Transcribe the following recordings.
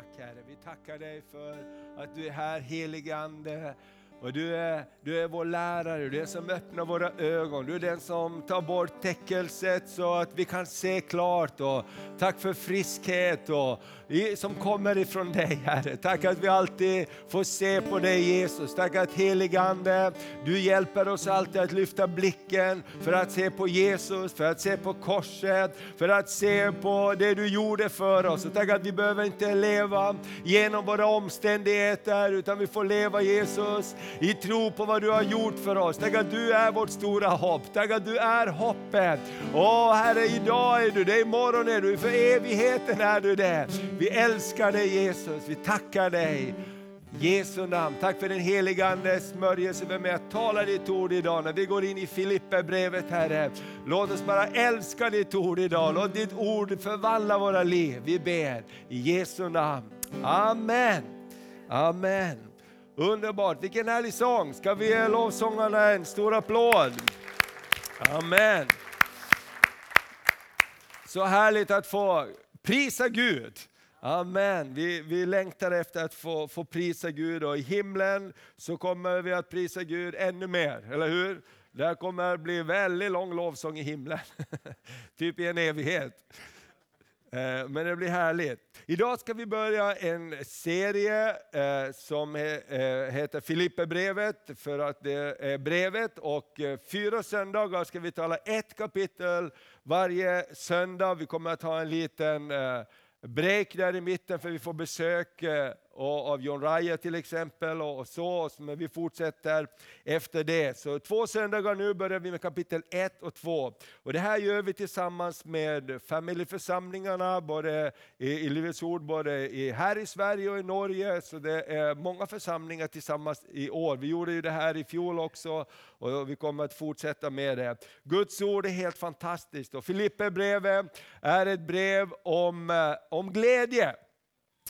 tack Herre. Vi tackar dig för att du är här helige Ande. Och du är, du är vår lärare, du är den som öppnar våra ögon, du är den som tar bort täckelset så att vi kan se klart. Och tack för friskhet och, som kommer ifrån dig Herre. Tack att vi alltid får se på dig Jesus. Tack att heligande, du hjälper oss alltid att lyfta blicken för att se på Jesus, för att se på korset, för att se på det du gjorde för oss. Och tack att vi behöver inte leva genom våra omständigheter utan vi får leva Jesus i tro på vad du har gjort för oss. Tack att du är vårt stora hopp. Tack att du är hoppet. Åh Herre, idag är du det, imorgon är du, för evigheten är du det. Vi älskar dig Jesus, vi tackar dig. Jesu namn. Tack för den heliga Andes smörjelse för mig att tala ditt ord idag när vi går in i Filipperbrevet Herre. Låt oss bara älska ditt ord idag. Låt ditt ord förvandla våra liv. Vi ber i Jesu namn. Amen. Amen. Underbart, vilken härlig sång. Ska vi ge lovsångarna en stor applåd? Amen. Så härligt att få prisa Gud. Amen. Vi, vi längtar efter att få, få prisa Gud och i himlen så kommer vi att prisa Gud ännu mer, eller hur? Det kommer att bli väldigt lång lovsång i himlen, typ i en evighet. Eh, men det blir härligt. Idag ska vi börja en serie eh, som eh, heter Filipperbrevet, för att det är brevet. Och fyra söndagar ska vi tala ett kapitel varje söndag. Vi kommer att ha en liten break där i mitten för vi får besök av John Raya till exempel. och så, Men vi fortsätter efter det. Så två söndagar nu börjar vi med kapitel 1 och 2. Och det här gör vi tillsammans med familjeförsamlingarna, både i, i Livets Ord, både i, här i Sverige och i Norge. Så det är många församlingar tillsammans i år. Vi gjorde ju det här i fjol också och vi kommer att fortsätta med det. Guds ord är helt fantastiskt. Och Filipperbrevet är ett brev om, eh, om glädje.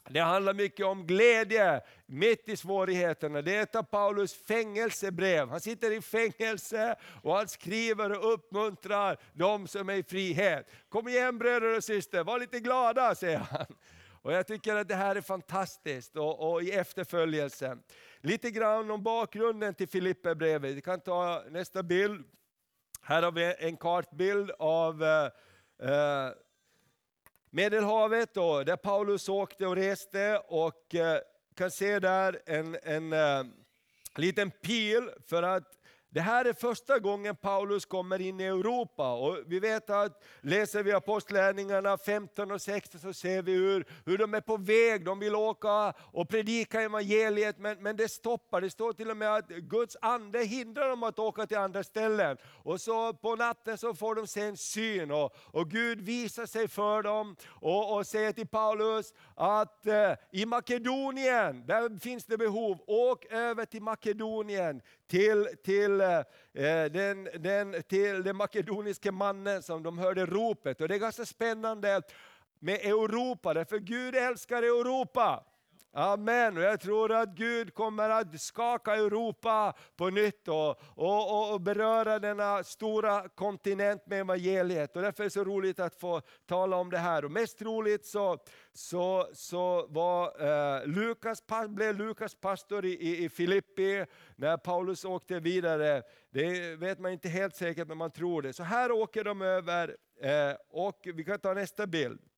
Det handlar mycket om glädje mitt i svårigheterna. Det är ett av Paulus fängelsebrev. Han sitter i fängelse och han skriver och uppmuntrar de som är i frihet. Kom igen bröder och syster, var lite glada, säger han. Och Jag tycker att det här är fantastiskt och, och i efterföljelsen. Lite grann om bakgrunden till Filipperbrevet. Vi kan ta nästa bild. Här har vi en kartbild av eh, eh Medelhavet då, där Paulus åkte och reste och eh, kan se där en, en eh, liten pil för att det här är första gången Paulus kommer in i Europa. Och vi vet att läser vi Apostlärningarna 15 och 16 så ser vi hur, hur de är på väg, de vill åka och predika evangeliet men, men det stoppar. Det står till och med att Guds ande hindrar dem att åka till andra ställen. Och så på natten så får de se en syn och, och Gud visar sig för dem och, och säger till Paulus att eh, i Makedonien, där finns det behov, åk över till Makedonien till, till, eh, eh, den, den, till den makedoniske mannen som de hörde ropet. Och Det är ganska spännande med Europa, därför Gud älskar Europa. Amen. Och jag tror att Gud kommer att skaka Europa på nytt och, och, och beröra denna stora kontinent med evangeliet. Och därför är det så roligt att få tala om det här. Och mest roligt så, så, så var, eh, Lukas, blev Lukas pastor i, i, i Filippi när Paulus åkte vidare. Det vet man inte helt säkert men man tror det. Så här åker de över eh, och vi kan ta nästa bild.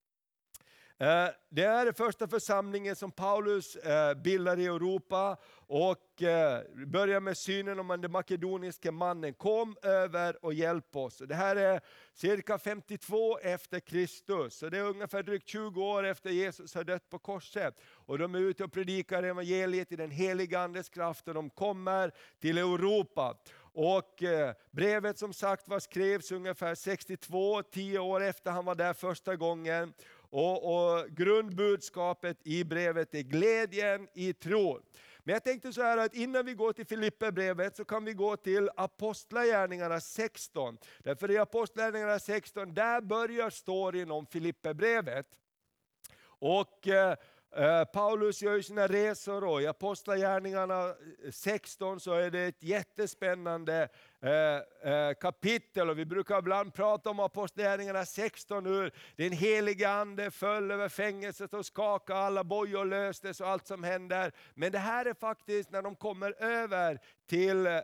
Eh, det är den första församlingen som Paulus eh, bildar i Europa och eh, börjar med synen om den makedoniske mannen. Kom över och hjälp oss. Det här är cirka 52 efter Kristus, så det är ungefär drygt 20 år efter Jesus har dött på korset. Och de är ute och predikar evangeliet i den heliga Andes kraft och de kommer till Europa. Och brevet som sagt var skrevs ungefär 62, 10 år efter han var där första gången. Och, och grundbudskapet i brevet är glädjen i tron. Men jag tänkte så här att innan vi går till Filipperbrevet så kan vi gå till Apostlagärningarna 16. Därför i Apostlagärningarna 16, där börjar storyn om Filipperbrevet. Och eh, eh Paulus gör sina resor och i Apostlagärningarna 16 så är det ett jättespännande Eh, eh, kapitel och vi brukar ibland prata om Apostlagärningarna 16, hur den helige Ande föll över fängelset och skakade alla bojor löstes och allt som händer. Men det här är faktiskt när de kommer över till eh,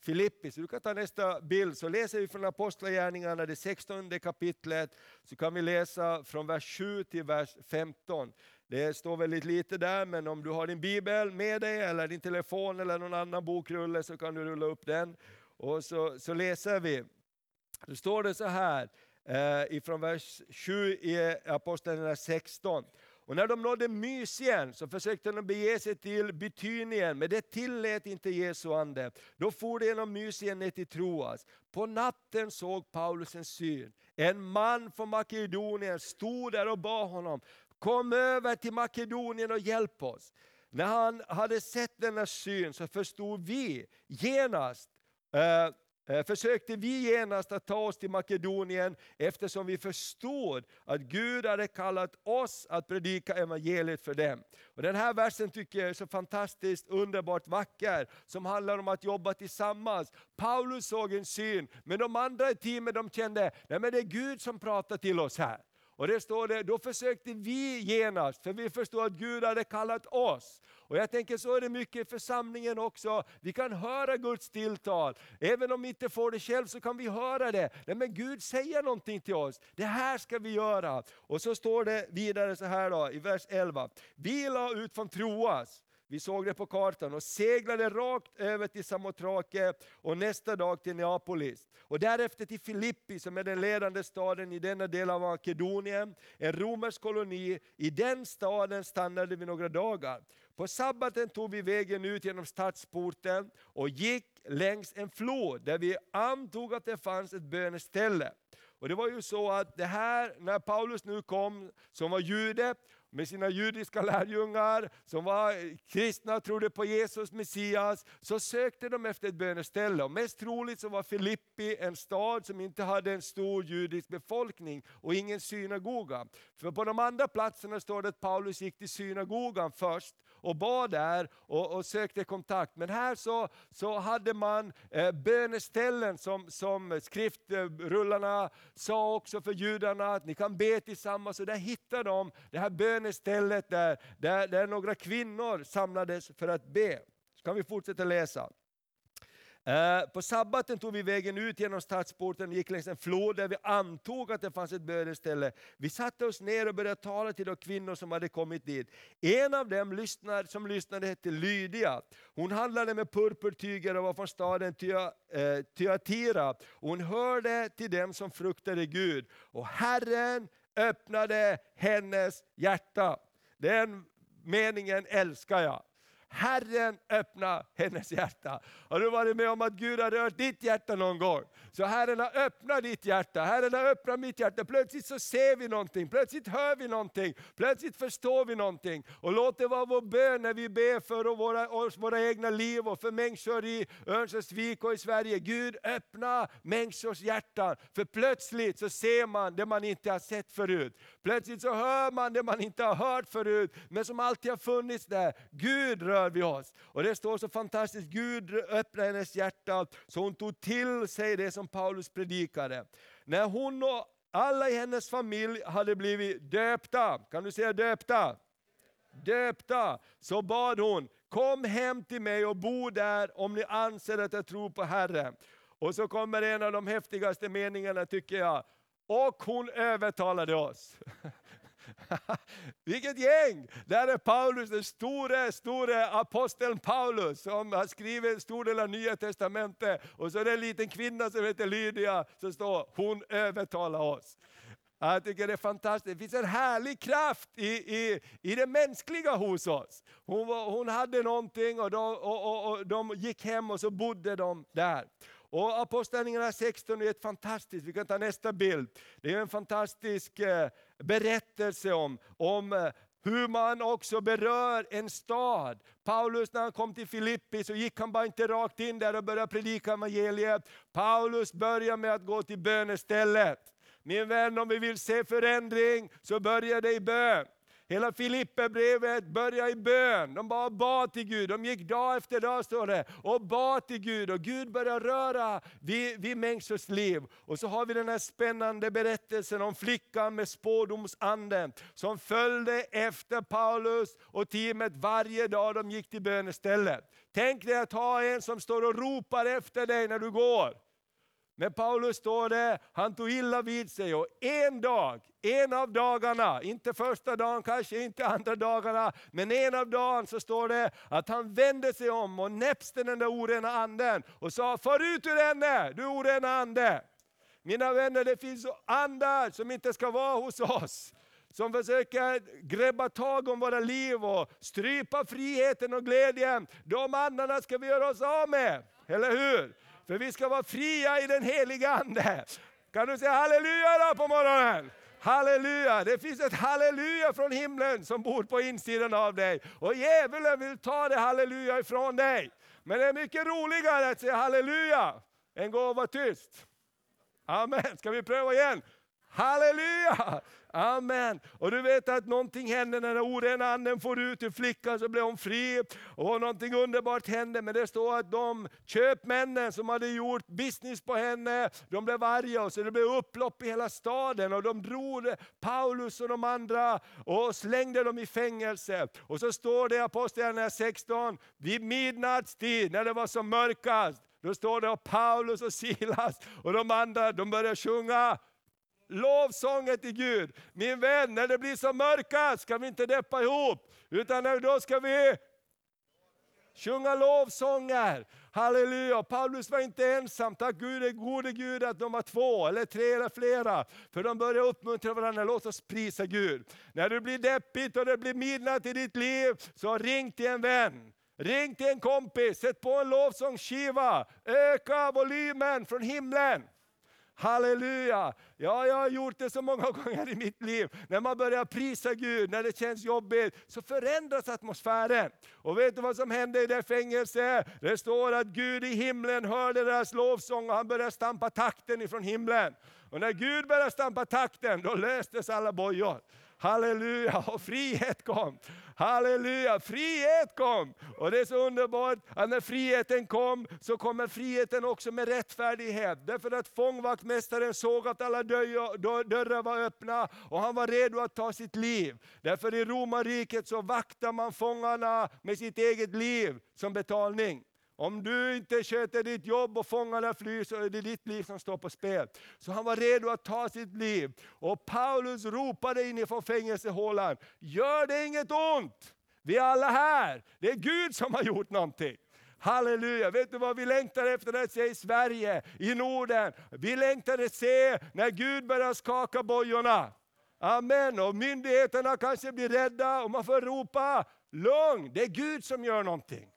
Filippi. Så du kan ta nästa bild, så läser vi från Apostlagärningarna, det 16 kapitlet, så kan vi läsa från vers 7 till vers 15. Det står väldigt lite där, men om du har din bibel med dig, eller din telefon eller någon annan bokrulle, så kan du rulla upp den. Och så, så läser vi. Då står det så här, eh, ifrån vers 7 i Apostlagärningarna 16. Och när de nådde Mysien så försökte de bege sig till Betynien, men det tillät inte Jesu ande. Då for de genom Mysien ner till Troas. På natten såg Paulus en syn. En man från Makedonien stod där och bad honom, kom över till Makedonien och hjälp oss. När han hade sett denna syn så förstod vi genast Eh, eh, försökte vi genast att ta oss till Makedonien eftersom vi förstod att Gud hade kallat oss att predika evangeliet för dem. Och den här versen tycker jag är så fantastiskt underbart vacker, som handlar om att jobba tillsammans. Paulus såg en syn, men de andra i teamet de kände, nej men det är Gud som pratar till oss här. Och det står det, då försökte vi genast, för vi förstod att Gud hade kallat oss. Och jag tänker så är det mycket i församlingen också. Vi kan höra Guds tilltal. Även om vi inte får det själv så kan vi höra det. Nej, men Gud säger någonting till oss. Det här ska vi göra. Och så står det vidare så här då, i vers 11. Vi la ut från Troas. Vi såg det på kartan och seglade rakt över till Samotrake och nästa dag till Neapolis. Och därefter till Filippi som är den ledande staden i denna del av Makedonien, en romersk koloni. I den staden stannade vi några dagar. På sabbaten tog vi vägen ut genom stadsporten och gick längs en flod där vi antog att det fanns ett böneställe. Och det var ju så att det här, när Paulus nu kom, som var jude, med sina judiska lärjungar, som var kristna och trodde på Jesus, Messias, så sökte de efter ett böneställe. Och mest troligt så var Filippi en stad som inte hade en stor judisk befolkning och ingen synagoga. För på de andra platserna står det att Paulus gick till synagogan först och bad där och, och sökte kontakt. Men här så, så hade man eh, böneställen som, som skriftrullarna sa också för judarna, att ni kan be tillsammans. Och där hittade de det här bönestället där, där, där några kvinnor samlades för att be. Så kan vi fortsätta läsa. Eh, på sabbaten tog vi vägen ut genom stadsporten och gick längs en flod där vi antog att det fanns ett böneställe. Vi satte oss ner och började tala till de kvinnor som hade kommit dit. En av dem lyssnade, som lyssnade hette Lydia. Hon handlade med purpurtyger och var från staden Thyatira. Eh, Hon hörde till dem som fruktade Gud. Och Herren öppnade hennes hjärta. Den meningen älskar jag. Herren öppna hennes hjärta. Har du varit med om att Gud har rört ditt hjärta någon gång? Så Herren har öppnat ditt hjärta, Herren har öppnat mitt hjärta. Plötsligt så ser vi någonting, plötsligt hör vi någonting, plötsligt förstår vi någonting. Och låt det vara vår bön när vi ber för våra, våra egna liv och för människor i Örnsköldsvik och i Sverige. Gud öppna människors hjärtan, för plötsligt så ser man det man inte har sett förut. Plötsligt så hör man det man inte har hört förut, men som alltid har funnits där. Gud rör vi oss. Och det står så fantastiskt, Gud öppnade hennes hjärta så hon tog till sig det som Paulus predikade. När hon och alla i hennes familj hade blivit döpta, kan du säga döpta? Döpta, så bad hon, kom hem till mig och bo där om ni anser att jag tror på Herren. Och så kommer en av de häftigaste meningarna tycker jag, och hon övertalade oss. Vilket gäng! Där är Paulus, den store, store aposteln Paulus, som har skrivit en stor del av Nya Testamentet. Och så är det en liten kvinna som heter Lydia, som står, hon övertalar oss. Jag tycker det är fantastiskt. Det finns en härlig kraft i, i, i det mänskliga hos oss. Hon, var, hon hade någonting och, de, och, och, och de gick hem och så bodde de där. Och Apostlagärningarna 16 är ett fantastiskt, vi kan ta nästa bild. Det är en fantastisk eh, berättelse om, om eh, hur man också berör en stad. Paulus när han kom till Filippi så gick han bara inte rakt in där och började predika evangeliet. Paulus började med att gå till bönestället. Min vän, om vi vill se förändring så börjar det i bön. Hela Filipperbrevet börjar i bön. De bara bad till Gud. De gick dag efter dag står det och bad till Gud. Och Gud började röra vid, vid människors liv. Och så har vi den här spännande berättelsen om flickan med spådomsanden som följde efter Paulus och teamet varje dag de gick till bönestället. Tänk dig att ha en som står och ropar efter dig när du går. Men Paulus står det, han tog illa vid sig och en dag, en av dagarna, inte första dagen, kanske inte andra dagarna, men en av dagarna så står det att han vände sig om och näpste den där orena anden och sa, far ut ur henne, du orena ande. Mina vänner, det finns andar som inte ska vara hos oss som försöker greppa tag om våra liv och strypa friheten och glädjen. De andarna ska vi göra oss av med, eller hur? För vi ska vara fria i den heliga Ande. Kan du säga halleluja då på morgonen? Halleluja! Det finns ett halleluja från himlen som bor på insidan av dig. Och djävulen vill ta det halleluja ifrån dig. Men det är mycket roligare att säga halleluja än gå och vara tyst. Amen. Ska vi pröva igen? Halleluja! Amen. Och du vet att någonting hände när den orena anden får ut ur flickan så blev hon fri. Och någonting underbart hände. Men det står att de köpmännen som hade gjort business på henne, de blev arga. Och så det blev upplopp i hela staden. Och de drog Paulus och de andra och slängde dem i fängelse. Och så står det i Apostlagärningarna 16, vid midnattstid när det var som mörkast, då står det att Paulus och Silas och de andra de började sjunga lovsånger till Gud. Min vän, när det blir så mörkast ska vi inte deppa ihop, utan då ska vi sjunga lovsånger. Halleluja! Paulus var inte ensam, tack Gud, gode Gud att de var två, eller tre eller flera. För de började uppmuntra varandra, låt oss prisa Gud. När det blir deppigt och det blir midnatt i ditt liv, så ring till en vän. Ring till en kompis, sätt på en lovsångsskiva, öka volymen från himlen. Halleluja! Ja, jag har gjort det så många gånger i mitt liv. När man börjar prisa Gud, när det känns jobbigt, så förändras atmosfären. Och vet du vad som hände i det fängelset? Det står att Gud i himlen hörde deras lovsång och han började stampa takten ifrån himlen. Och när Gud började stampa takten, då löstes alla bojor. Halleluja, och frihet kom. Halleluja, frihet kom! Och det är så underbart att när friheten kom, så kommer friheten också med rättfärdighet. Därför att fångvaktmästaren såg att alla dörrar var öppna och han var redo att ta sitt liv. Därför i romarriket så vaktar man fångarna med sitt eget liv som betalning. Om du inte sköter ditt jobb och fångarna flyr så är det ditt liv som står på spel. Så han var redo att ta sitt liv. Och Paulus ropade inifrån fängelsehålan, gör det inget ont. Vi är alla här. Det är Gud som har gjort någonting. Halleluja! Vet du vad vi längtar efter att se i Sverige, i Norden? Vi längtar att se när Gud börjar skaka bojorna. Amen. Och myndigheterna kanske blir rädda och man får ropa, lugn, det är Gud som gör någonting.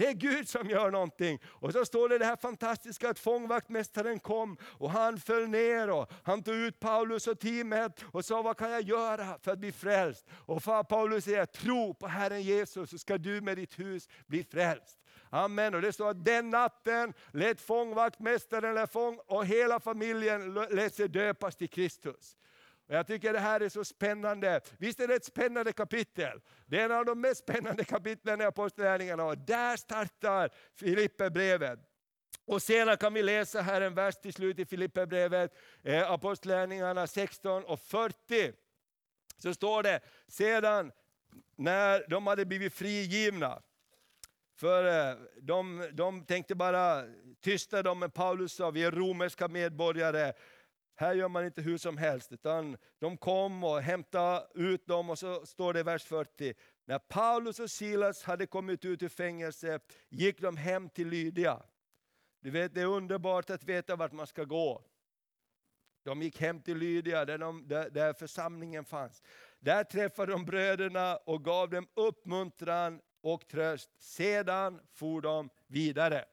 Det är Gud som gör någonting. Och så står det det här fantastiska att fångvaktmästaren kom och han föll ner och han tog ut Paulus och teamet och sa vad kan jag göra för att bli frälst? Och Paulus säger tro på Herren Jesus så ska du med ditt hus bli frälst. Amen. Och det står att den natten lät fångvaktmästaren fång, och hela familjen lät sig döpas till Kristus. Och jag tycker det här är så spännande. Visst är det ett spännande kapitel? Det är en av de mest spännande kapitlen i Apostlagärningarna och där startar Filipperbrevet. Och senare kan vi läsa här en vers till slut i Filipperbrevet, eh, Apostlagärningarna 16 och 40. Så står det, sedan när de hade blivit frigivna, för eh, de, de tänkte bara tysta dem, men Paulus sa, vi är romerska medborgare, här gör man inte hur som helst, utan de kom och hämtade ut dem och så står det i vers 40. När Paulus och Silas hade kommit ut ur fängelset gick de hem till Lydia. Du vet, det är underbart att veta vart man ska gå. De gick hem till Lydia, där, de, där, där församlingen fanns. Där träffade de bröderna och gav dem uppmuntran och tröst. Sedan for de vidare.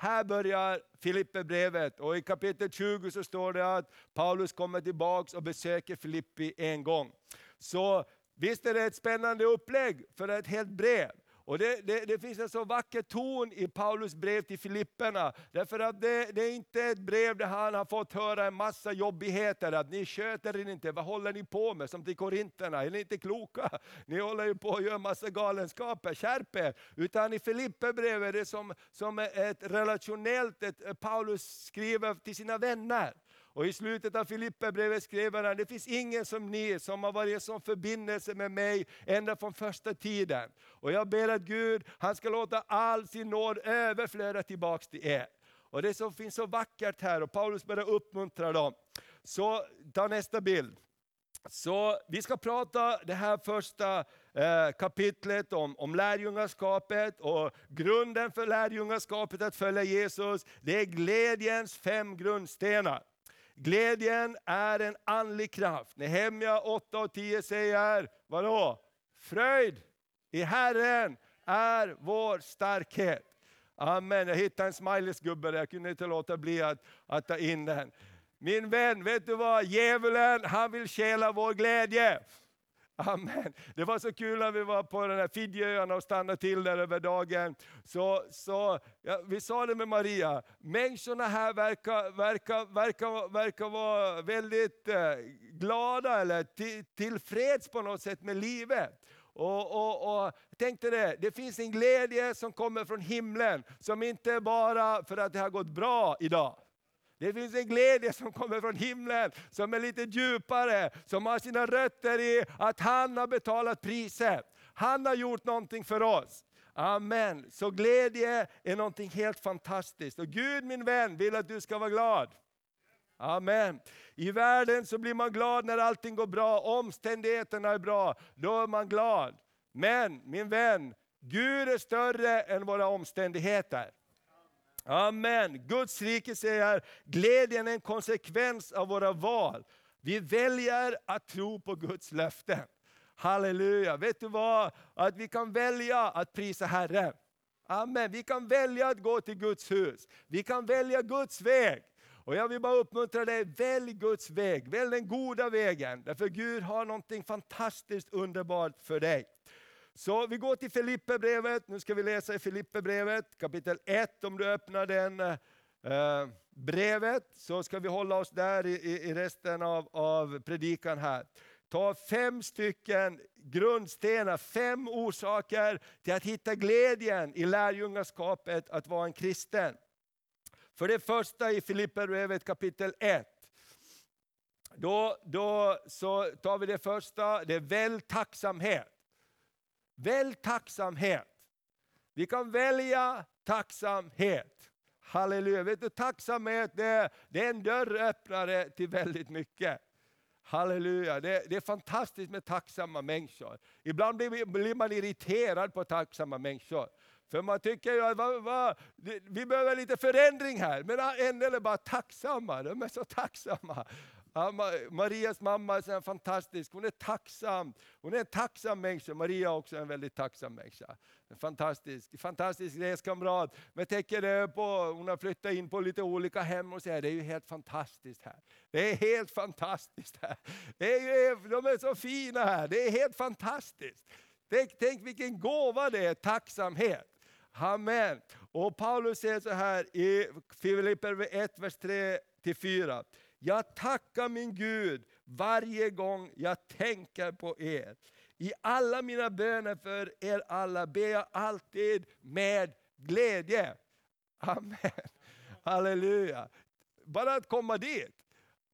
Här börjar Filipperbrevet och i kapitel 20 så står det att Paulus kommer tillbaks och besöker Filippi en gång. Så visst är det ett spännande upplägg för ett helt brev. Och det, det, det, finns en så vacker ton i Paulus brev till Filipperna. Därför att det, det, är inte ett brev där han har fått höra en massa jobbigheter, att ni sköter er inte, vad håller ni på med? Som till korinterna, är ni inte kloka? Ni håller ju på att göra massa galenskaper, skärp er! Utan i Filipperbrevet är det som, som ett relationellt, ett, Paulus skriver till sina vänner. Och i slutet av Filipperbrevet skrev han, det finns ingen som ni som har varit i sån förbindelse med mig ända från första tiden. Och jag ber att Gud, han ska låta all sin nåd överflöda tillbaks till er. Och det som finns så vackert här, och Paulus börjar uppmuntra dem. Så ta nästa bild. Så vi ska prata det här första eh, kapitlet om, om lärjungaskapet och grunden för lärjungaskapet att följa Jesus, det är glädjens fem grundstenar. Glädjen är en andlig kraft. Nehemja 8 och 10 säger, vadå? Fröjd i Herren är vår starkhet. Amen. Jag hittade en smileysgubbe där, jag kunde inte låta bli att, att ta in den. Min vän, vet du vad? Djävulen, han vill stjäla vår glädje. Amen. Det var så kul när vi var på den här Fidjeöarna och stannade till där över dagen. Så, så, ja, vi sa det med Maria, människorna här verkar, verkar, verkar, verkar vara väldigt eh, glada eller till, tillfreds på något sätt med livet. Och, och, och tänkte det, det finns en glädje som kommer från himlen, som inte bara för att det har gått bra idag. Det finns en glädje som kommer från himlen, som är lite djupare, som har sina rötter i att han har betalat priset. Han har gjort någonting för oss. Amen. Så glädje är någonting helt fantastiskt. Och Gud min vän vill att du ska vara glad. Amen. I världen så blir man glad när allting går bra, omständigheterna är bra, då är man glad. Men min vän, Gud är större än våra omständigheter. Amen. Guds rike säger, glädjen är en konsekvens av våra val. Vi väljer att tro på Guds löften. Halleluja. Vet du vad? Att vi kan välja att prisa Herren. Amen. Vi kan välja att gå till Guds hus. Vi kan välja Guds väg. Och Jag vill bara uppmuntra dig, välj Guds väg. Välj den goda vägen. Därför Gud har någonting fantastiskt underbart för dig. Så vi går till Filipperbrevet, nu ska vi läsa i Filipperbrevet kapitel 1, om du öppnar den eh, brevet, så ska vi hålla oss där i, i resten av, av predikan här. Ta fem stycken grundstenar, fem orsaker till att hitta glädjen i lärjungaskapet att vara en kristen. För det första i Filipperbrevet kapitel 1, då, då så tar vi det första, det är väl tacksamhet. Välj tacksamhet. Vi kan välja tacksamhet. Halleluja. Vet du, tacksamhet det är, det är en dörröppnare till väldigt mycket. Halleluja, det, det, är fantastiskt med tacksamma människor. Ibland blir, blir man irriterad på tacksamma människor. För man tycker ju att va, va, vi behöver lite förändring här, men en del är bara tacksamma, de är så tacksamma. Marias mamma är fantastisk, hon är tacksam. Hon är en tacksam människa. Maria är också en väldigt tacksam människa. En fantastisk, fantastisk reskamrat. Men tänker eh, på, hon har flyttat in på lite olika hem och säger det är ju helt fantastiskt här. Det är helt fantastiskt här. Det är ju, de är så fina här, det är helt fantastiskt. Tänk, tänk vilken gåva det är, tacksamhet. Amen. Och Paulus säger så här i Filipper 1, vers 3-4. Jag tackar min Gud varje gång jag tänker på er. I alla mina böner för er alla ber jag alltid med glädje. Amen. Halleluja. Bara att komma dit.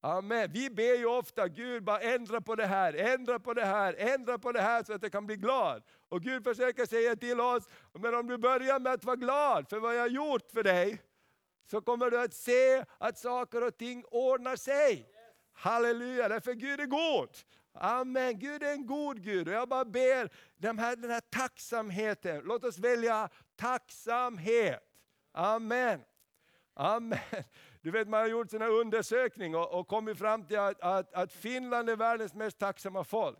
Amen. Vi ber ju ofta, Gud bara ändra på det här, ändra på det här, ändra på det här så att jag kan bli glad. Och Gud försöker säga till oss, men om du börjar med att vara glad för vad jag har gjort för dig, så kommer du att se att saker och ting ordnar sig. Halleluja, därför Gud är god. Amen, Gud är en god Gud. Och jag bara ber, den här, den här tacksamheten, låt oss välja tacksamhet. Amen. Amen. Du vet man har gjort en undersökning och, och kommit fram till att, att, att, Finland är världens mest tacksamma folk.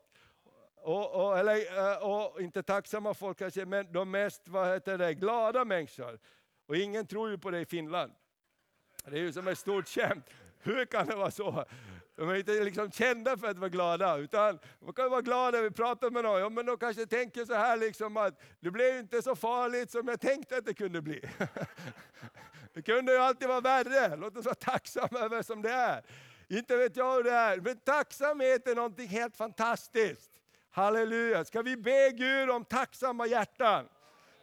Och, och, eller, eh, och, inte tacksamma folk kanske, men de mest vad heter det, glada människor. Och ingen tror ju på det i Finland. Det är ju som ett stort skämt. Hur kan det vara så? De är inte liksom kända för att vara glada, utan man kan vara glad när vi pratar med någon. Ja, men de kanske tänker så här liksom att det blev inte så farligt som jag tänkte att det kunde bli. Det kunde ju alltid vara värre, låt oss vara tacksamma över som det är. Inte vet jag hur det är, men tacksamhet är någonting helt fantastiskt. Halleluja, ska vi be Gud om tacksamma hjärtan?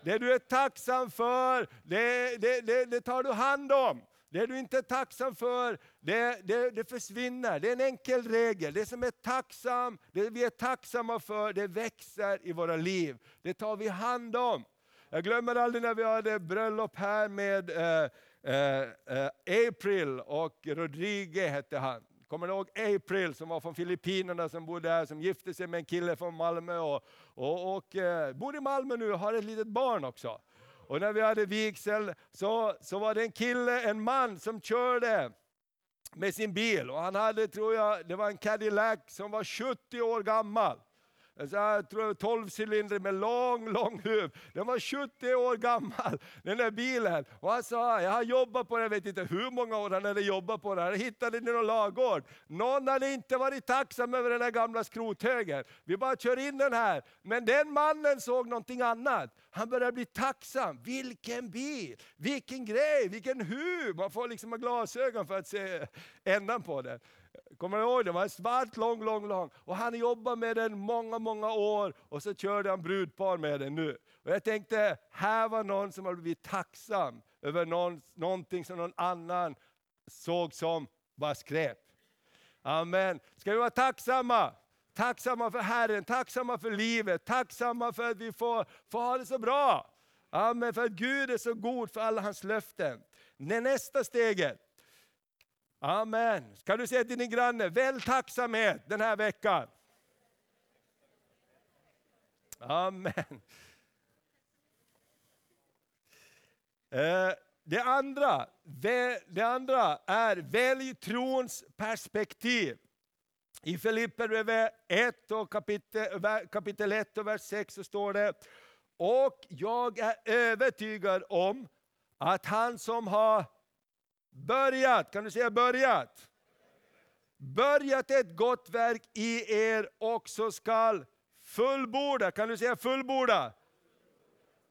Det du är tacksam för, det, det, det, det tar du hand om. Det du inte är tacksam för, det, det, det, försvinner. Det är en enkel regel. Det som är tacksam, det vi är tacksamma för, det växer i våra liv. Det tar vi hand om. Jag glömmer aldrig när vi hade bröllop här med eh, eh, eh April och Rodrigue hette han. Kommer ni ihåg April som var från Filippinerna som bodde här, som gifte sig med en kille från Malmö och, och, och eh, bor i Malmö nu och har ett litet barn också. Och när vi hade vigsel så, så var det en kille, en man som körde med sin bil. Och han hade, tror jag, det var en Cadillac som var 70 år gammal så här, 12 cylinder med lång, lång huv. Den var 70 år gammal, den där bilen. Och han sa, jag har jobbat på den, jag vet inte hur många år han hade jobbat på den. Han hittade den i någon lagård. Någon hade inte varit tacksam över den där gamla skrothögen. Vi bara kör in den här. Men den mannen såg någonting annat. Han började bli tacksam. Vilken bil, vilken grej, vilken huv. Man får liksom ha glasögon för att se ändan på den. Kommer du ihåg? Det var svart, lång, lång, lång. Och han jobbade med den många, många år och så körde han brudpar med den nu. Och jag tänkte, här var någon som hade blivit tacksam över någon, någonting som någon annan såg som bara skräp. Amen. Ska vi vara tacksamma? Tacksamma för Herren, tacksamma för livet, tacksamma för att vi får, får ha det så bra. Amen, för att Gud är så god för alla hans löften. Det nästa steget, Amen. Kan du säga till din granne, välj tacksamhet den här veckan. Amen. Eh, det andra, det andra är välj trons perspektiv. I Filipperbrevet 1 och kapitel, kapitel 1 och vers 6 så står det, och jag är övertygad om att han som har Börjat, kan du säga börjat? Börjat ett gott verk i er också skall fullborda. Kan du säga fullborda?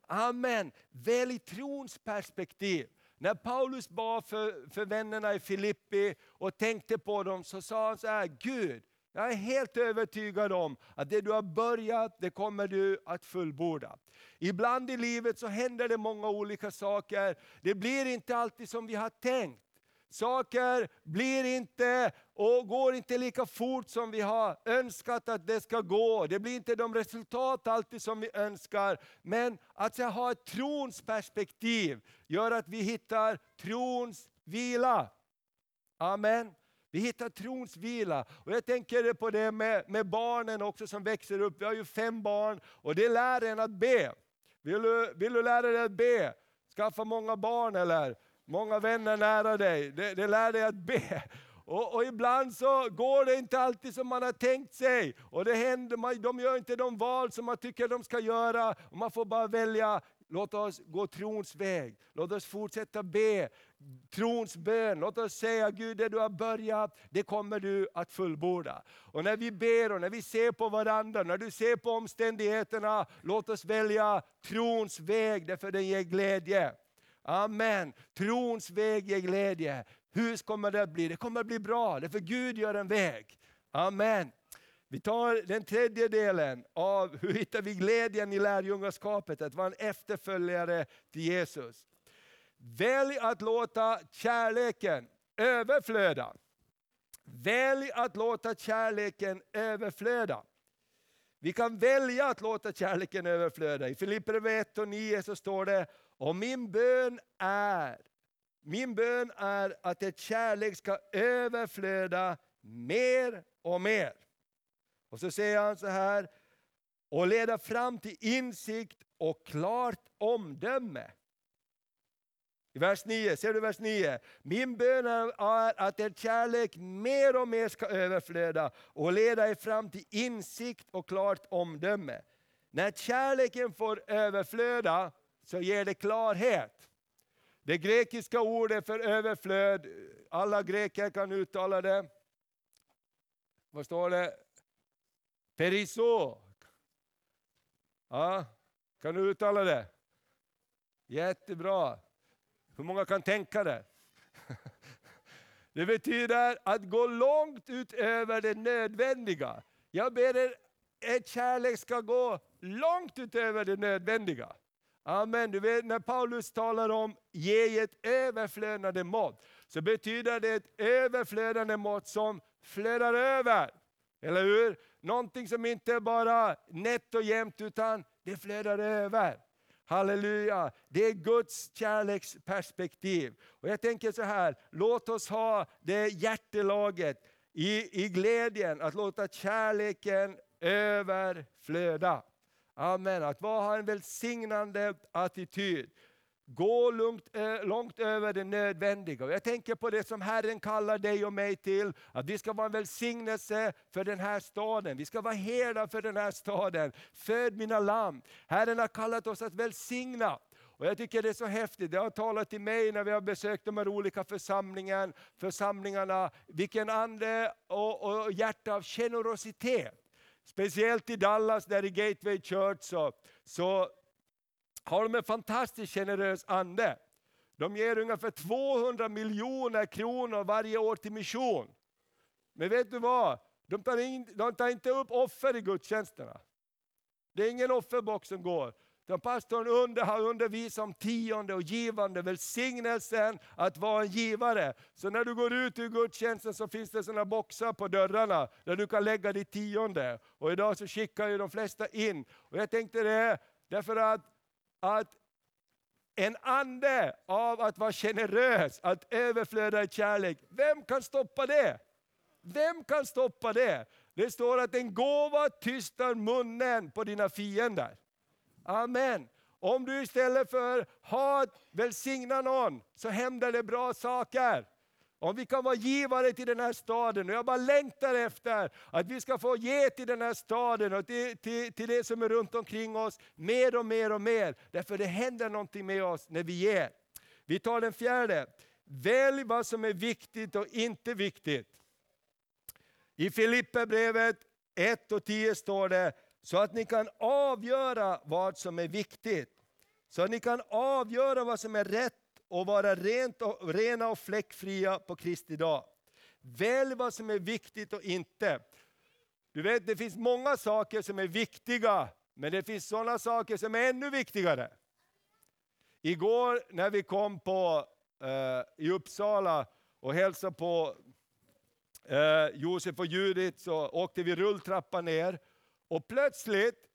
Amen. Välj trons perspektiv. När Paulus bad för, för vännerna i Filippi och tänkte på dem så sa han så här, Gud, jag är helt övertygad om att det du har börjat, det kommer du att fullborda. Ibland i livet så händer det många olika saker. Det blir inte alltid som vi har tänkt. Saker blir inte och går inte lika fort som vi har önskat att det ska gå. Det blir inte de resultat alltid som vi önskar. Men att ha ett trons perspektiv gör att vi hittar trons vila. Amen. Vi hittar trons vila. Och jag tänker på det med, med barnen också som växer upp. Vi har ju fem barn och det lär en att be. Vill du, vill du lära dig att be? Skaffa många barn eller många vänner nära dig. Det, det lär dig att be. Och, och, ibland så går det inte alltid som man har tänkt sig. Och det händer, man, de gör inte de val som man tycker de ska göra. Och man får bara välja, låt oss gå trons väg. Låt oss fortsätta be trons bön. Låt oss säga Gud, det du har börjat, det kommer du att fullborda. Och när vi ber och när vi ser på varandra, när du ser på omständigheterna, låt oss välja trons väg, därför den ger glädje. Amen. Trons väg ger glädje. Hur kommer det att bli? Det kommer att bli bra, därför Gud gör en väg. Amen. Vi tar den tredje delen av hur hittar vi glädjen i lärjungaskapet, att vara en efterföljare till Jesus. Välj att låta kärleken överflöda. Välj att låta kärleken överflöda. Vi kan välja att låta kärleken överflöda. I Filipperbrevet 1 och 9 så står det, och min bön är, min bön är att ett kärlek ska överflöda mer och mer. Och så säger han så här, och leda fram till insikt och klart omdöme. I vers 9, ser du vers 9? Min bön är att er kärlek mer och mer ska överflöda och leda er fram till insikt och klart omdöme. När kärleken får överflöda så ger det klarhet. Det grekiska ordet för överflöd, alla greker kan uttala det. vad står det? Periso. Ja, kan du uttala det? Jättebra. Hur många kan tänka det? Det betyder att gå långt utöver det nödvändiga. Jag ber er, er kärlek ska gå långt utöver det nödvändiga. Amen. Du vet när Paulus talar om ge ett överflödande mått, så betyder det ett överflödande mått som flödar över. Eller hur? Någonting som inte är bara nätt och jämnt, utan det flödar över. Halleluja, det är Guds kärleksperspektiv. Och jag tänker så här, låt oss ha det hjärtelaget i, i glädjen att låta kärleken överflöda. Amen, att ha en välsignande attityd. Gå långt, eh, långt över det nödvändiga. Jag tänker på det som Herren kallar dig och mig till, att vi ska vara en välsignelse för den här staden. Vi ska vara herdar för den här staden. Föd mina lamm. Herren har kallat oss att välsigna. Och jag tycker det är så häftigt, det har talat till mig när vi har besökt de här olika församlingen, församlingarna, vilken ande och, och hjärta av generositet. Speciellt i Dallas, där i Gateway Church, så, så har de en fantastiskt generös ande. De ger ungefär 200 miljoner kronor varje år till mission. Men vet du vad? De tar, in, de tar inte upp offer i gudstjänsterna. Det är ingen offerbox som går. Den pastorn under, har undervisat om tionde och givande, välsignelsen att vara en givare. Så när du går ut ur gudstjänsten så finns det sådana boxar på dörrarna där du kan lägga ditt tionde. Och idag så skickar ju de flesta in. Och jag tänkte det, därför att att en ande av att vara generös, att överflöda i kärlek, vem kan stoppa det? Vem kan stoppa det? Det står att en gåva tystar munnen på dina fiender. Amen. Om du istället för hat välsignar någon, så händer det bra saker. Om vi kan vara givare till den här staden, och jag bara längtar efter att vi ska få ge till den här staden och till, till, till det som är runt omkring oss, mer och mer och mer. Därför det händer någonting med oss när vi ger. Vi tar den fjärde. Välj vad som är viktigt och inte viktigt. I Filipperbrevet 1 och 10 står det, så att ni kan avgöra vad som är viktigt. Så att ni kan avgöra vad som är rätt och vara rent och, rena och fläckfria på Kristi dag. Välj vad som är viktigt och inte. Du vet, det finns många saker som är viktiga, men det finns sådana saker som är ännu viktigare. Igår när vi kom på, eh, i Uppsala och hälsade på eh, Josef och Judit så åkte vi rulltrappan ner och plötsligt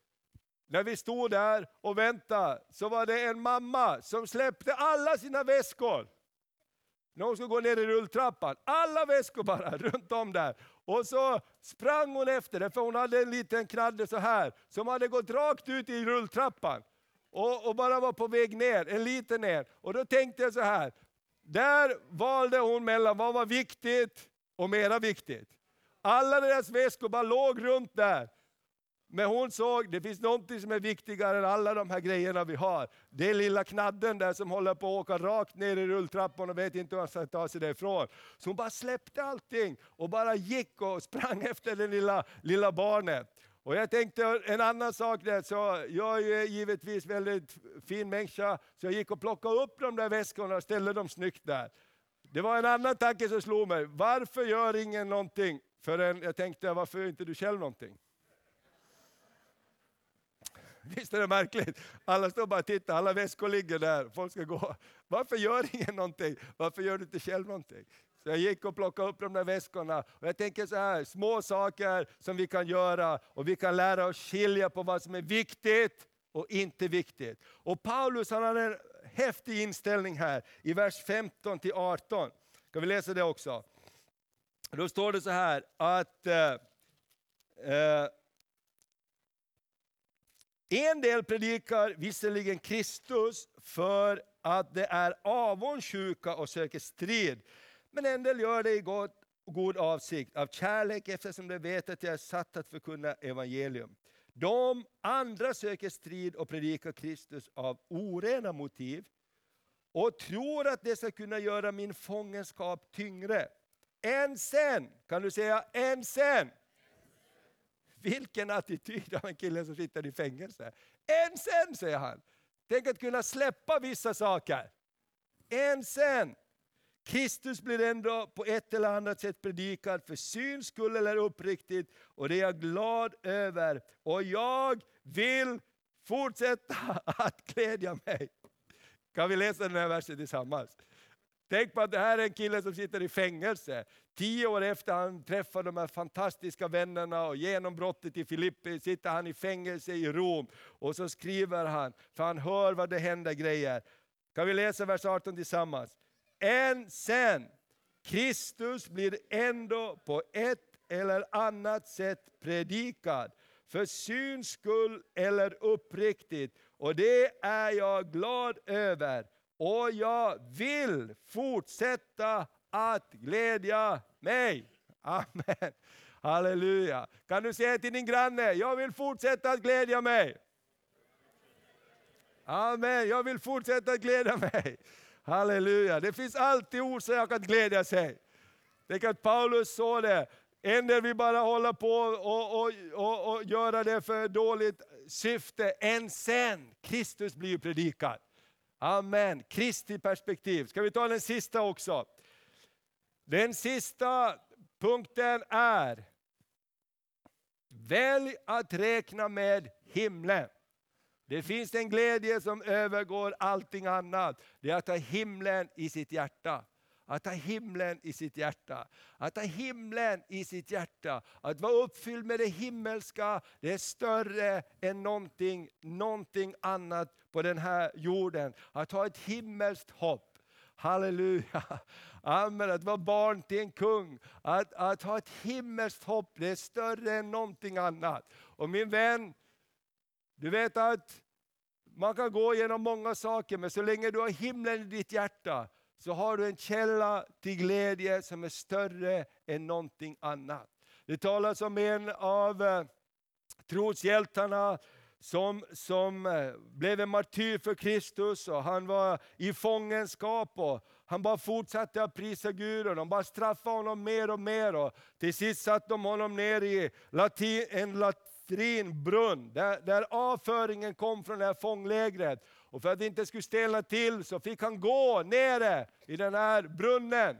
när vi stod där och väntade så var det en mamma som släppte alla sina väskor. När hon skulle gå ner i rulltrappan. Alla väskor bara runt om där. Och så sprang hon efter det, för hon hade en liten knadde så här som hade gått rakt ut i rulltrappan. Och, och bara var på väg ner, en liten ner. Och då tänkte jag så här, där valde hon mellan vad var viktigt och mera viktigt. Alla deras väskor bara låg runt där. Men hon såg, det finns något som är viktigare än alla de här grejerna vi har. Det är lilla knadden där som håller på att åka rakt ner i rulltrappan och vet inte hur han ska ta sig därifrån. Så hon bara släppte allting och bara gick och sprang efter det lilla, lilla barnet. Och jag tänkte en annan sak där, så jag är givetvis väldigt fin människa, så jag gick och plockade upp de där väskorna och ställde dem snyggt där. Det var en annan tanke som slog mig, varför gör ingen någonting förrän jag tänkte, varför gör inte du själv någonting? Visst är det märkligt? Alla står bara och tittar, alla väskor ligger där, folk ska gå. Varför gör ingen någonting? Varför gör du inte själv någonting? Så jag gick och plockade upp de där väskorna. Och jag tänker så här, små saker som vi kan göra och vi kan lära oss skilja på vad som är viktigt och inte viktigt. Och Paulus han har en häftig inställning här i vers 15 till 18. Ska vi läsa det också? Då står det så här att eh, eh, en del predikar visserligen Kristus för att det är avundsjuka och söker strid. Men en del gör det i god, god avsikt, av kärlek eftersom de vet att jag är satt att förkunna evangelium. De andra söker strid och predikar Kristus av orena motiv och tror att det ska kunna göra min fångenskap tyngre. Än sen, kan du säga än sen? Vilken attityd av en kille som sitter i fängelse. En sen, säger han. Tänk att kunna släppa vissa saker. En sen. Kristus blir ändå på ett eller annat sätt predikad för syns skull eller uppriktigt och det är jag glad över. Och jag vill fortsätta att glädja mig. Kan vi läsa den här versen tillsammans? Tänk på att det här är en kille som sitter i fängelse. Tio år efter han träffar de här fantastiska vännerna och genombrottet i Filippi sitter han i fängelse i Rom. Och så skriver han, för han hör vad det händer grejer. Kan vi läsa vers 18 tillsammans? Än sen, Kristus blir ändå på ett eller annat sätt predikad, för syns skull eller uppriktigt. Och det är jag glad över och jag vill fortsätta att glädja mig. Amen. Halleluja. Kan du säga till din granne, jag vill fortsätta att glädja mig. Amen, jag vill fortsätta att glädja mig. Halleluja, det finns alltid orsak att glädja sig. Tänk att Paulus sa det, ändå vi vill bara hålla på och, och, och, och göra det för dåligt syfte, än sen Kristus blir predikad. Amen, Kristi perspektiv. Ska vi ta den sista också? Den sista punkten är, välj att räkna med himlen. Det finns en glädje som övergår allting annat. Det är att ha himlen i sitt hjärta. Att ha himlen i sitt hjärta. Att ha himlen i sitt hjärta. Att vara uppfylld med det himmelska, det är större än någonting, någonting annat på den här jorden. Att ha ett himmelskt hopp. Halleluja! Amen, att vara barn till en kung. Att, att ha ett himmelskt hopp, det är större än någonting annat. Och min vän, du vet att man kan gå igenom många saker, men så länge du har himlen i ditt hjärta, så har du en källa till glädje som är större än någonting annat. Det talas om en av eh, troshjältarna som, som eh, blev en martyr för Kristus och han var i fångenskap och han bara fortsatte att prisa Gud och de bara straffade honom mer och mer. Och till sist satte de honom ner i latin, en latrinbrunn där, där avföringen kom från det här fånglägret. Och för att det inte skulle stelna till så fick han gå nere i den här brunnen.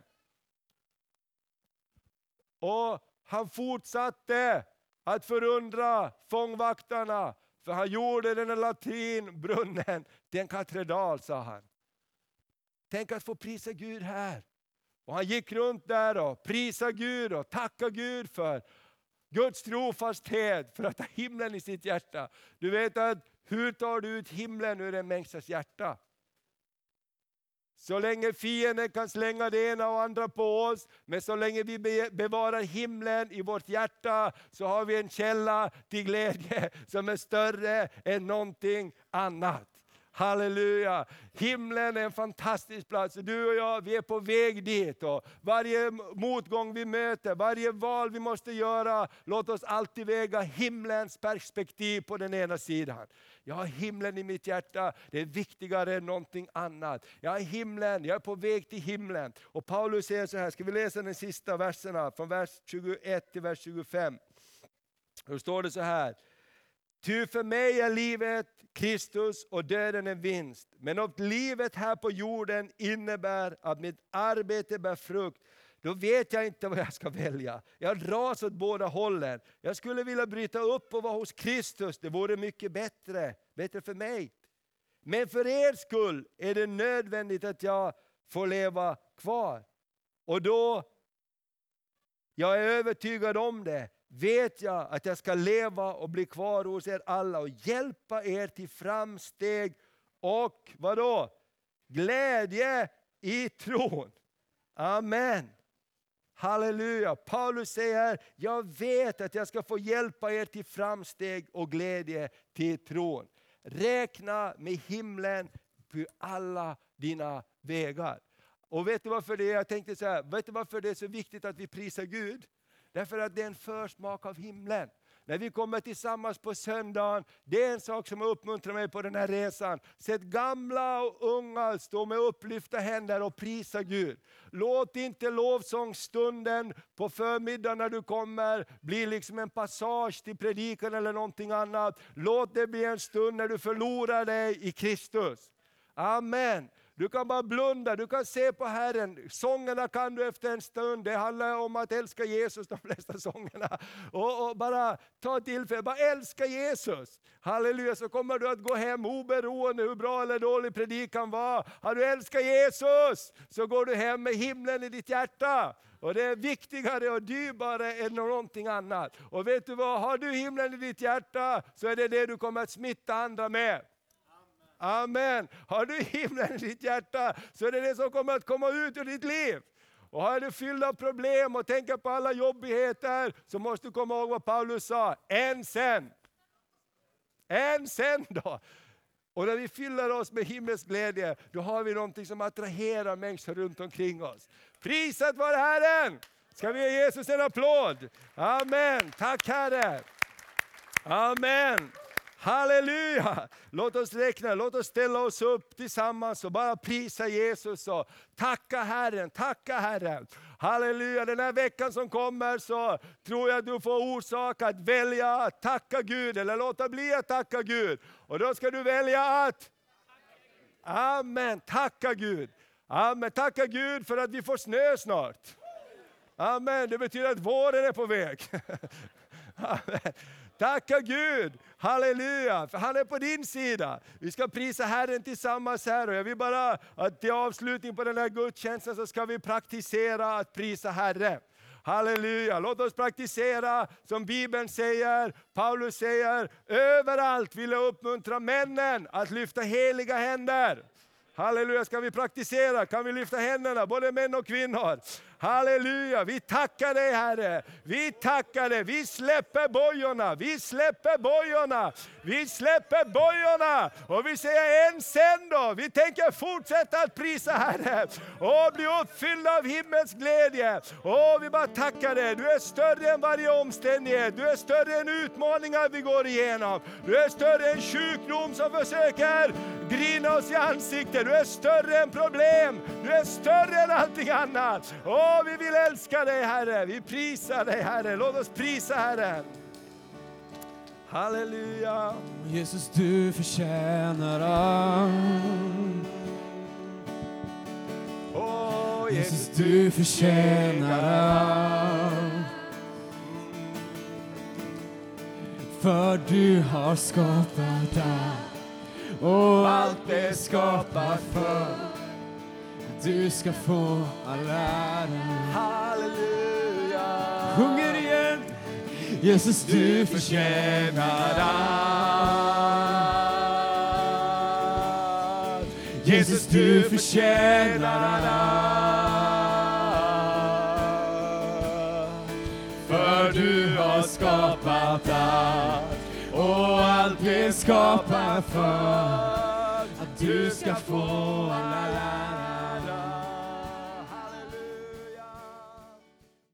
Och han fortsatte att förundra fångvaktarna, för han gjorde den här latinbrunnen till en katedral, sa han. Tänk att få prisa Gud här. Och han gick runt där och prisade Gud och tackade Gud för Guds trofasthet, för att ha himlen i sitt hjärta. Du vet att hur tar du ut himlen ur en människas hjärta? Så länge fienden kan slänga det ena och andra på oss, men så länge vi bevarar himlen i vårt hjärta, så har vi en källa till glädje som är större än någonting annat. Halleluja! Himlen är en fantastisk plats. Du och jag, vi är på väg dit. Och varje motgång vi möter, varje val vi måste göra, låt oss alltid väga himlens perspektiv på den ena sidan. Jag har himlen i mitt hjärta, det är viktigare än någonting annat. Jag har himlen, jag är på väg till himlen. Och Paulus säger så här, ska vi läsa de sista verserna från vers 21 till vers 25. Då står det så här, Ty för mig är livet Kristus och döden en vinst. Men om livet här på jorden innebär att mitt arbete bär frukt, då vet jag inte vad jag ska välja. Jag dras åt båda hållen. Jag skulle vilja bryta upp och vara hos Kristus, det vore mycket bättre, bättre för mig. Men för er skull är det nödvändigt att jag får leva kvar. Och då, jag är övertygad om det, vet jag att jag ska leva och bli kvar hos er alla och hjälpa er till framsteg och vadå? Glädje i tron. Amen. Halleluja! Paulus säger, jag vet att jag ska få hjälpa er till framsteg och glädje till tron. Räkna med himlen på alla dina vägar. Och vet du varför det är? Jag tänkte så här, vet du varför det är så viktigt att vi prisar Gud? Därför att det är en försmak av himlen. när vi kommer tillsammans på söndagen, det är en sak som uppmuntrar mig på den här resan. Sätt gamla och unga stå med upplyfta händer och prisa Gud. Låt inte lovsångsstunden på förmiddagen när du kommer bli liksom en passage till predikan eller någonting annat. Låt det bli en stund när du förlorar dig i Kristus. Amen. Du kan bara blunda, du kan se på Herren. Sångerna kan du efter en stund, det handlar om att älska Jesus, de flesta sångerna. Och, och bara ta tillfället, bara älska Jesus. Halleluja, så kommer du att gå hem oberoende hur bra eller dålig predikan var. Har du älskat Jesus, så går du hem med himlen i ditt hjärta. Och det är viktigare och dyrbarare än någonting annat. Och vet du vad, har du himlen i ditt hjärta, så är det det du kommer att smitta andra med. Amen. Har du himlen i ditt hjärta så är det det som kommer att komma ut ur ditt liv. Och har du fylld av problem och tänker på alla jobbigheter så måste du komma ihåg vad Paulus sa. Än sen. Än sen då. Och när vi fyller oss med himmelsk glädje, då har vi någonting som attraherar människor runt omkring oss. Prisat vare Herren! Ska vi ge Jesus en applåd? Amen. Tack Herre. Amen. Halleluja! Låt oss räkna, låt oss ställa oss upp tillsammans och bara prisa Jesus och tacka Herren, tacka Herren. Halleluja, den här veckan som kommer så tror jag att du får orsak att välja att tacka Gud eller låta bli att tacka Gud. Och då ska du välja att Amen, tacka Gud. Amen, tacka Gud för att vi får snö snart. Amen, det betyder att våren är på väg. Amen. Tacka Gud, halleluja, för han är på din sida. Vi ska prisa Herren tillsammans här och jag vill bara att till avslutning på den här gudstjänsten så ska vi praktisera att prisa Herren. Halleluja, låt oss praktisera som Bibeln säger, Paulus säger, överallt vill jag uppmuntra männen att lyfta heliga händer. Halleluja, ska vi praktisera? Kan vi lyfta händerna, både män och kvinnor? Halleluja, vi tackar dig Herre. Vi tackar dig, vi släpper bojorna, vi släpper bojorna, vi släpper bojorna. Och vi säger en sen då, vi tänker fortsätta att prisa Herre och bli uppfyllda av himmels glädje. Och vi bara tackar dig, du är större än varje omständighet, du är större än utmaningar vi går igenom. Du är större än sjukdom som försöker grina oss i ansiktet, du är större än problem, du är större än allting annat. Och Åh, vi vill älska dig Herre, vi prisar dig Herre. Låt oss prisa Herren. Halleluja. Jesus, du förtjänar allt. Åh, Jesus, du förtjänar allt. För du har skapat allt och allt är skapat för du ska få all ära. Halleluja. Sjunger igen. Jesus, du förtjänar allt. Jesus, du förtjänar allt. För du har skapat allt och allt är skapat för att du ska få all ära.